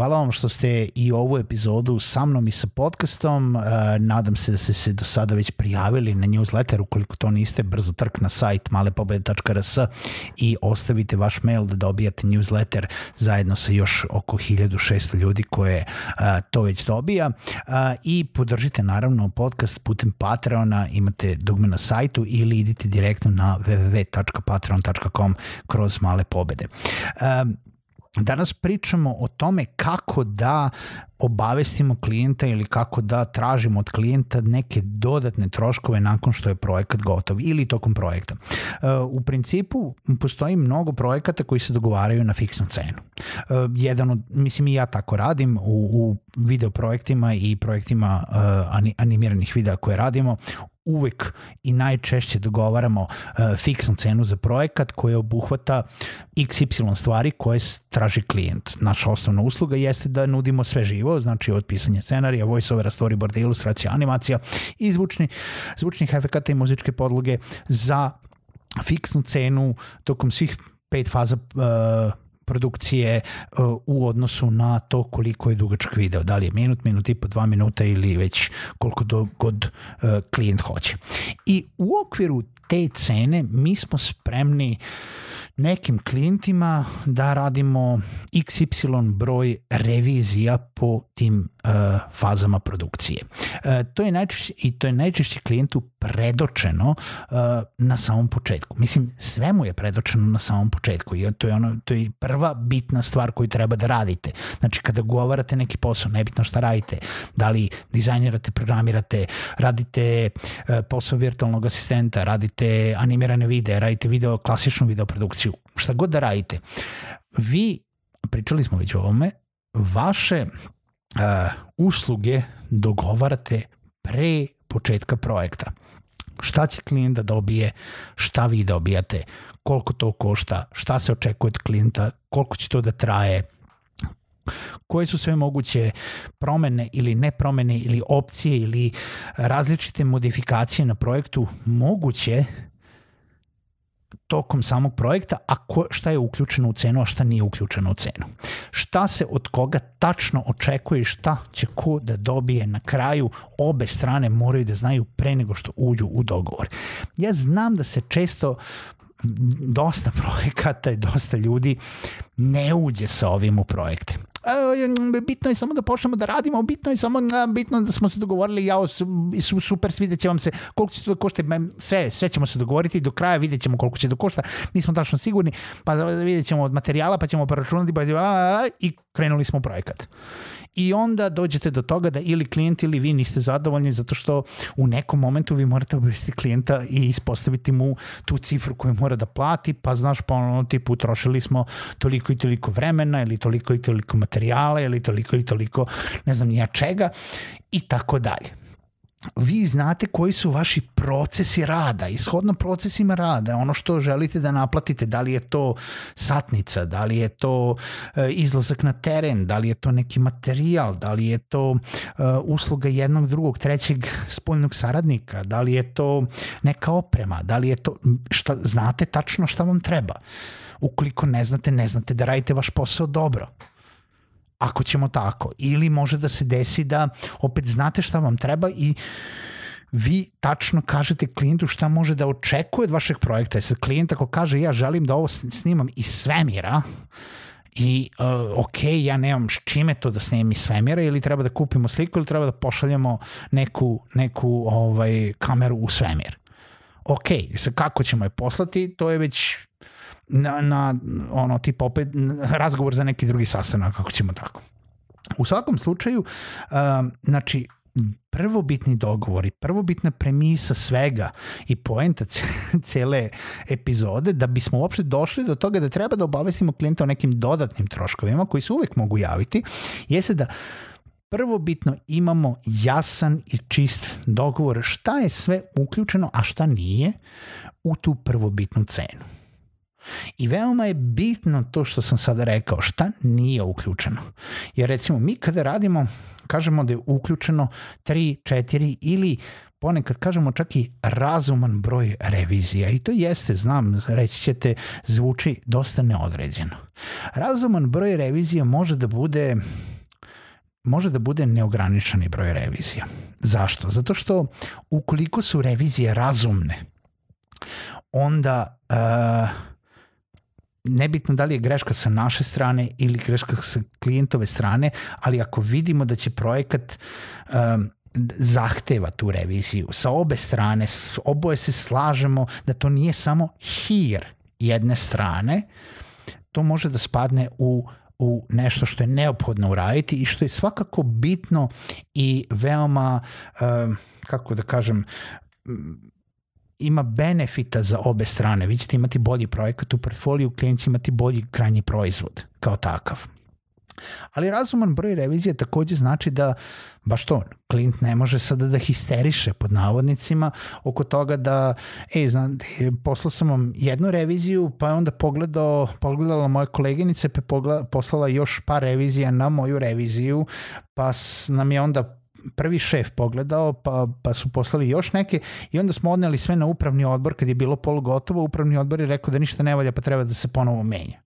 Hvala vam što ste i ovu epizodu sa mnom i sa podcastom. Uh, nadam se da ste se do sada već prijavili na newsletter. Ukoliko to niste, brzo trk na sajt malepobede.rs i ostavite vaš mail da dobijate newsletter zajedno sa još oko 1600 ljudi koje uh, to već dobija. Uh, I podržite naravno podcast putem Patreona, imate dugme na sajtu ili idite direktno na www.patreon.com kroz male pobede. Uh, Danas pričamo o tome kako da obavestimo klijenta ili kako da tražimo od klijenta neke dodatne troškove nakon što je projekat gotov ili tokom projekta. Uh, u principu postoji mnogo projekata koji se dogovaraju na fiksnu cenu. Uh, jedan od, mislim i ja tako radim u, u video projektima i projektima uh, animiranih videa koje radimo uvek i najčešće dogovaramo uh, fiksnu cenu za projekat koja obuhvata XY stvari koje traži klijent. Naša osnovna usluga jeste da nudimo sve živo, znači od pisanja scenarija, voiceovera, storyboarda, ilustracija, animacija i zvučni, zvučnih efekata i muzičke podloge za fiksnu cenu tokom svih pet faza uh, produkcije uh, u odnosu na to koliko je dugačak video, da li je minut, minut i po, dva minuta ili već koliko do, god uh, klijent hoće. I u okviru te cene mi smo spremni nekim klijentima da radimo XY broj revizija po tim fazama produkcije. Uh, to je najčešće i to je najčešće klijentu predočeno uh, na samom početku. Mislim sve mu je predočeno na samom početku i to je ono to je prva bitna stvar koju treba da radite. Znači kada govarate neki posao, nebitno šta radite, da li dizajnirate, programirate, radite posao virtualnog asistenta, radite animirane videe, radite video klasičnu video produkciju, šta god da radite. Vi pričali smo već o ovome, vaše uh, usluge dogovarate pre početka projekta. Šta će klijent da dobije, šta vi dobijate, koliko to košta, šta se očekuje od klijenta, koliko će to da traje, koje su sve moguće promene ili nepromene ili opcije ili različite modifikacije na projektu moguće tokom samog projekta, a ko, šta je uključeno u cenu, a šta nije uključeno u cenu. Šta se od koga tačno očekuje i šta će ko da dobije na kraju, obe strane moraju da znaju pre nego što uđu u dogovor. Ja znam da se često dosta projekata i dosta ljudi ne uđe sa ovim u projekte bitno je samo da počnemo da radimo, bitno je samo bitno da smo se dogovorili, ja super, vidjet će vam se. Koliko će to da košta, sve, sve ćemo se dogovoriti, do kraja vidjet ćemo koliko će da košta, nismo tačno sigurni, pa vidjet ćemo od materijala, pa ćemo poračunati, pa i krenuli smo u projekat. I onda dođete do toga da ili klijent ili vi niste zadovoljni zato što u nekom momentu vi morate obavesti klijenta i ispostaviti mu tu cifru koju mora da plati, pa znaš pa ono tipu utrošili smo toliko i toliko vremena ili toliko i toliko materijala ili toliko i toliko ne znam nija čega i tako dalje vi znate koji su vaši procesi rada, ishodno procesima rada, ono što želite da naplatite, da li je to satnica, da li je to e, izlazak na teren, da li je to neki materijal, da li je to e, usluga jednog, drugog, trećeg spoljnog saradnika, da li je to neka oprema, da li je to, šta, znate tačno šta vam treba. Ukoliko ne znate, ne znate da radite vaš posao dobro ako ćemo tako. Ili može da se desi da opet znate šta vam treba i vi tačno kažete klijentu šta može da očekuje od vašeg projekta. Sad klijent ako kaže ja želim da ovo snimam iz svemira, i uh, ok, ja nemam s čime to da snimam iz svemira ili treba da kupimo sliku ili treba da pošaljemo neku, neku ovaj, kameru u svemir. ok, sa kako ćemo je poslati, to je već na, na ono, tipa opet razgovor za neki drugi sastanak, kako ćemo tako. U svakom slučaju, uh, znači, prvobitni dogovori, prvobitna premisa svega i poenta cele epizode da bismo uopšte došli do toga da treba da obavestimo klijenta o nekim dodatnim troškovima koji se uvek mogu javiti, jeste da prvobitno imamo jasan i čist dogovor šta je sve uključeno, a šta nije u tu prvobitnu cenu. I veoma je bitno to što sam sada rekao, šta nije uključeno. Jer recimo mi kada radimo, kažemo da je uključeno 3, 4 ili ponekad kažemo čak i razuman broj revizija i to jeste, znam, reći ćete, zvuči dosta neodređeno. Razuman broj revizija može da bude može da bude neograničeni broj revizija. Zašto? Zato što ukoliko su revizije razumne, onda uh, nebitno da li je greška sa naše strane ili greška sa klijentove strane, ali ako vidimo da će projekat um, zahteva tu reviziju sa obe strane, oboje se slažemo da to nije samo hir jedne strane, to može da spadne u u nešto što je neophodno uraditi i što je svakako bitno i veoma, uh, kako da kažem, ima benefita za obe strane. Vi ćete imati bolji projekat u portfoliju, klijent će imati bolji krajnji proizvod kao takav. Ali razuman broj revizije takođe znači da baš to, klijent ne može sada da histeriše pod navodnicima oko toga da, ej, znam, poslao sam vam jednu reviziju, pa je onda pogledao, pogledala moja koleginica, pa je poslala još par revizija na moju reviziju, pa nam je onda prvi šef pogledao, pa, pa su poslali još neke i onda smo odneli sve na upravni odbor kad je bilo polugotovo, upravni odbor je rekao da ništa ne valja pa treba da se ponovo menja.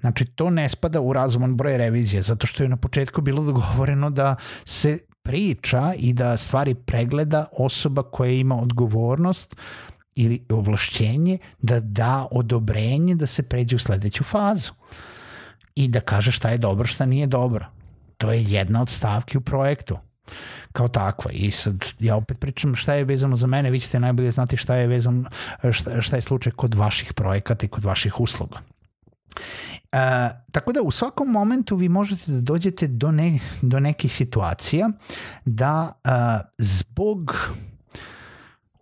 Znači, to ne spada u razuman broj revizije, zato što je na početku bilo dogovoreno da se priča i da stvari pregleda osoba koja ima odgovornost ili ovlašćenje da da odobrenje da se pređe u sledeću fazu i da kaže šta je dobro, šta nije dobro to je jedna od stavki u projektu kao takva i sad ja opet pričam šta je vezano za mene, vi ćete najbolje znati šta je vezano, šta, šta je slučaj kod vaših projekata i kod vaših usluga. E, tako da u svakom momentu vi možete da dođete do, ne, do nekih situacija da e, zbog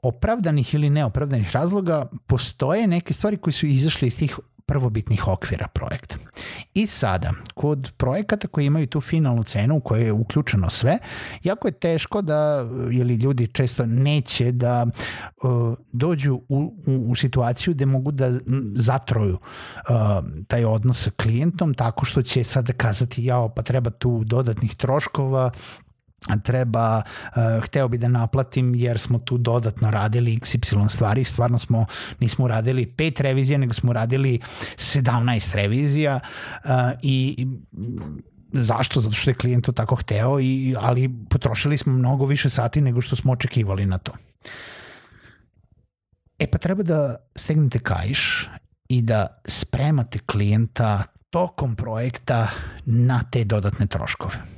opravdanih ili neopravdanih razloga postoje neke stvari koji su izašli iz tih prvobitnih okvira projekta. I sada, kod projekata koji imaju tu finalnu cenu u kojoj je uključeno sve, jako je teško da, ili ljudi često neće da uh, dođu u, u, u situaciju gde mogu da zatroju uh, taj odnos sa klijentom tako što će sada kazati jao pa treba tu dodatnih troškova, treba, uh, hteo bi da naplatim jer smo tu dodatno radili XY stvari, stvarno smo, nismo radili pet revizija, nego smo radili 17 revizija uh, i zašto? Zato što je klijent to tako hteo, i, ali potrošili smo mnogo više sati nego što smo očekivali na to. E pa treba da stegnete kaiš i da spremate klijenta tokom projekta na te dodatne troškove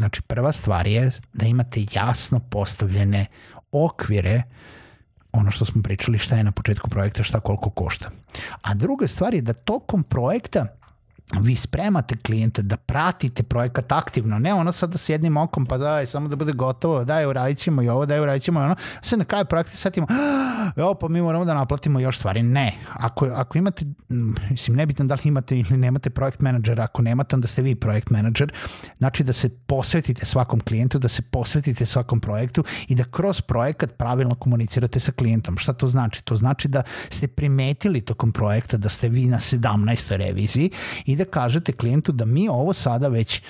Znači, prva stvar je da imate jasno postavljene okvire ono što smo pričali šta je na početku projekta, šta koliko košta. A druga stvar je da tokom projekta vi spremate klijente da pratite projekat aktivno, ne ono sad da s jednim okom pa daj, samo da bude gotovo, daj uradit ćemo i ovo, daj uradit ćemo i ono, sve na kraju projekta setimo, jo, pa mi moramo da naplatimo još stvari. Ne, ako, ako imate, mislim, nebitno da li imate ili nemate projekt menadžera, ako nemate, onda ste vi projekt menadžer, znači da se posvetite svakom klijentu, da se posvetite svakom projektu i da kroz projekat pravilno komunicirate sa klijentom. Šta to znači? To znači da ste primetili tokom projekta da ste vi na 17. reviziji i da kažete klijentu da mi ovo sada već,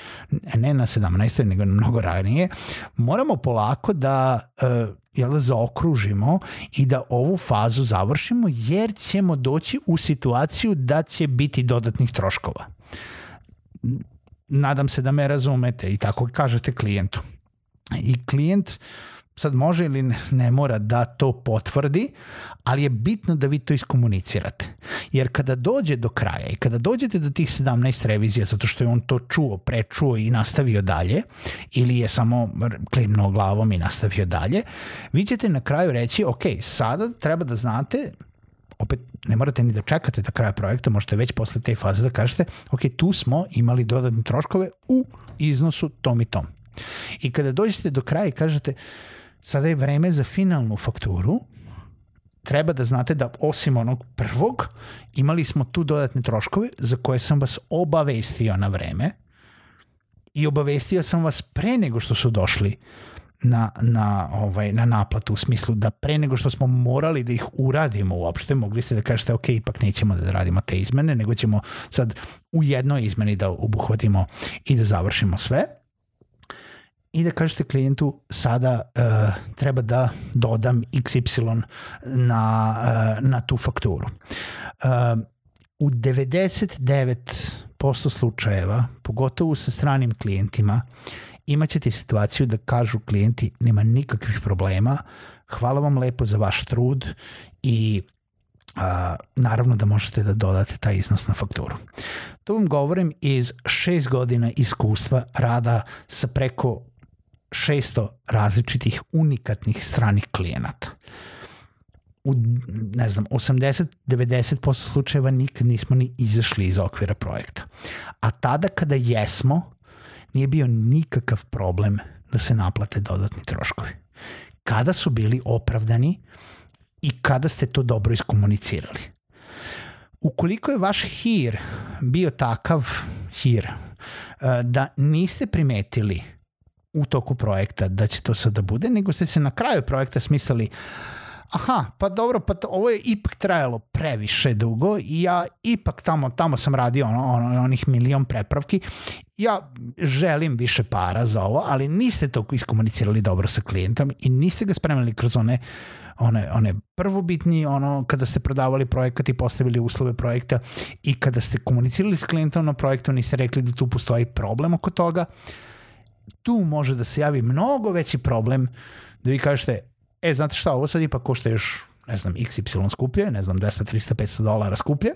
ne na 17. nego mnogo ranije, moramo polako da uh, jel, da zaokružimo i da ovu fazu završimo jer ćemo doći u situaciju da će biti dodatnih troškova. Nadam se da me razumete i tako kažete klijentu. I klijent sad može ili ne mora da to potvrdi, ali je bitno da vi to iskomunicirate. Jer kada dođe do kraja i kada dođete do tih 17 revizija zato što je on to čuo, prečuo i nastavio dalje, ili je samo klimnuo glavom i nastavio dalje, vi ćete na kraju reći, ok, sada treba da znate opet ne morate ni da čekate do kraja projekta, možete već posle te faze da kažete, ok, tu smo imali dodatne troškove u iznosu tom i tom. I kada dođete do kraja i kažete, sada je vreme za finalnu fakturu, treba da znate da osim onog prvog, imali smo tu dodatne troškove za koje sam vas obavestio na vreme. I obavestio sam vas pre nego što su došli na, na, ovaj, na naplatu u smislu da pre nego što smo morali da ih uradimo uopšte, mogli ste da kažete ok, ipak nećemo da radimo te izmene, nego ćemo sad u jednoj izmeni da obuhvatimo i da završimo sve i da kažete klijentu sada uh, treba da dodam XY na, uh, na tu fakturu. Uh, u 99% slučajeva, pogotovo sa stranim klijentima, imaćete situaciju da kažu klijenti nema problema, hvala vam lepo za vaš trud i a, naravno da možete da dodate taj iznos na fakturu. To vam govorim iz šest godina iskustva rada sa preko 600 različitih unikatnih stranih klijenata. U, ne znam, 80-90% slučajeva nikad nismo ni izašli iz okvira projekta. A tada kada jesmo, nije bio nikakav problem da se naplate dodatni troškovi. Kada su bili opravdani i kada ste to dobro iskomunicirali. Ukoliko je vaš hir bio takav hir eh, da niste primetili u toku projekta da će to sada da bude, nego ste se na kraju projekta smislili aha, pa dobro, pa to, ovo je ipak trajalo previše dugo i ja ipak tamo, tamo sam radio ono, ono, onih milion prepravki. Ja želim više para za ovo, ali niste to iskomunicirali dobro sa klijentom i niste ga spremili kroz one one, one prvobitni, ono, kada ste prodavali projekat i postavili uslove projekta i kada ste komunicirali s klijentom na projektu, niste rekli da tu postoji problem oko toga, tu može da se javi mnogo veći problem da vi kažete, e, znate šta, ovo sad ipak košta još, ne znam, XY skuplje, ne znam, 200, 300, 500 dolara skuplje,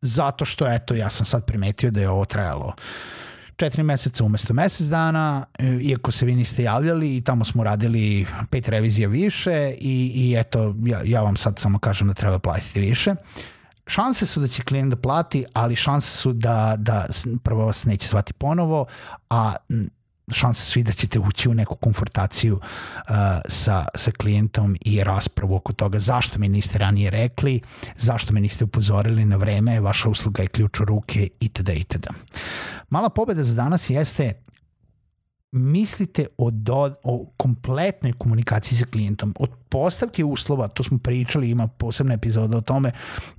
zato što, eto, ja sam sad primetio da je ovo trajalo četiri meseca umesto mesec dana, iako se vi niste javljali i tamo smo radili pet revizija više i, i eto, ja, ja vam sad samo kažem da treba platiti više. Šanse su da će klijent da plati, ali šanse su da, da prvo vas neće zvati ponovo, a šanse svi da ćete ući u neku konfrontaciju uh, sa, sa klijentom i raspravu oko toga zašto mi niste ranije rekli, zašto me niste upozorili na vreme, vaša usluga je ključ u ruke itd. itd. Mala pobeda za danas jeste mislite o, do, o kompletnoj komunikaciji sa klijentom, od postavke uslova, to smo pričali, ima posebna epizoda o tome,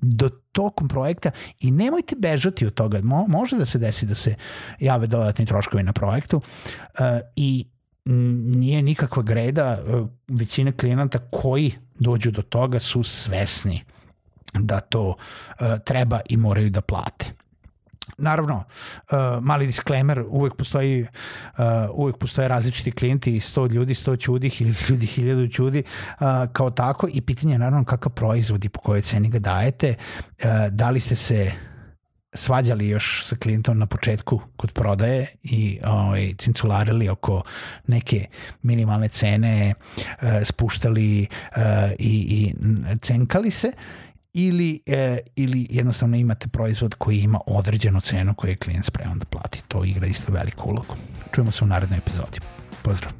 do tokom projekta i nemojte bežati od toga. Mo, može da se desi da se jave dodatni troškovi na projektu uh, i nije nikakva greda, uh, većina klijenata koji dođu do toga su svesni da to uh, treba i moraju da plate. Naravno, uh, mali disclaimer, uvek postoji uh, uvek postoje različiti klijenti, 100 ljudi, 100 čudi, ljudi, 1000 čudi, uh, kao tako. I pitanje je naravno kakav proizvod i po kojoj ceni ga dajete, uh, da li ste se svađali još sa klijentom na početku kod prodaje i ovaj, cincularili oko neke minimalne cene, uh, spuštali uh, i, i cenkali se ili, e, ili jednostavno imate proizvod koji ima određenu cenu koju je klijent spreman da plati. To igra isto veliku ulogu. Čujemo se u narednoj epizodi. Pozdrav!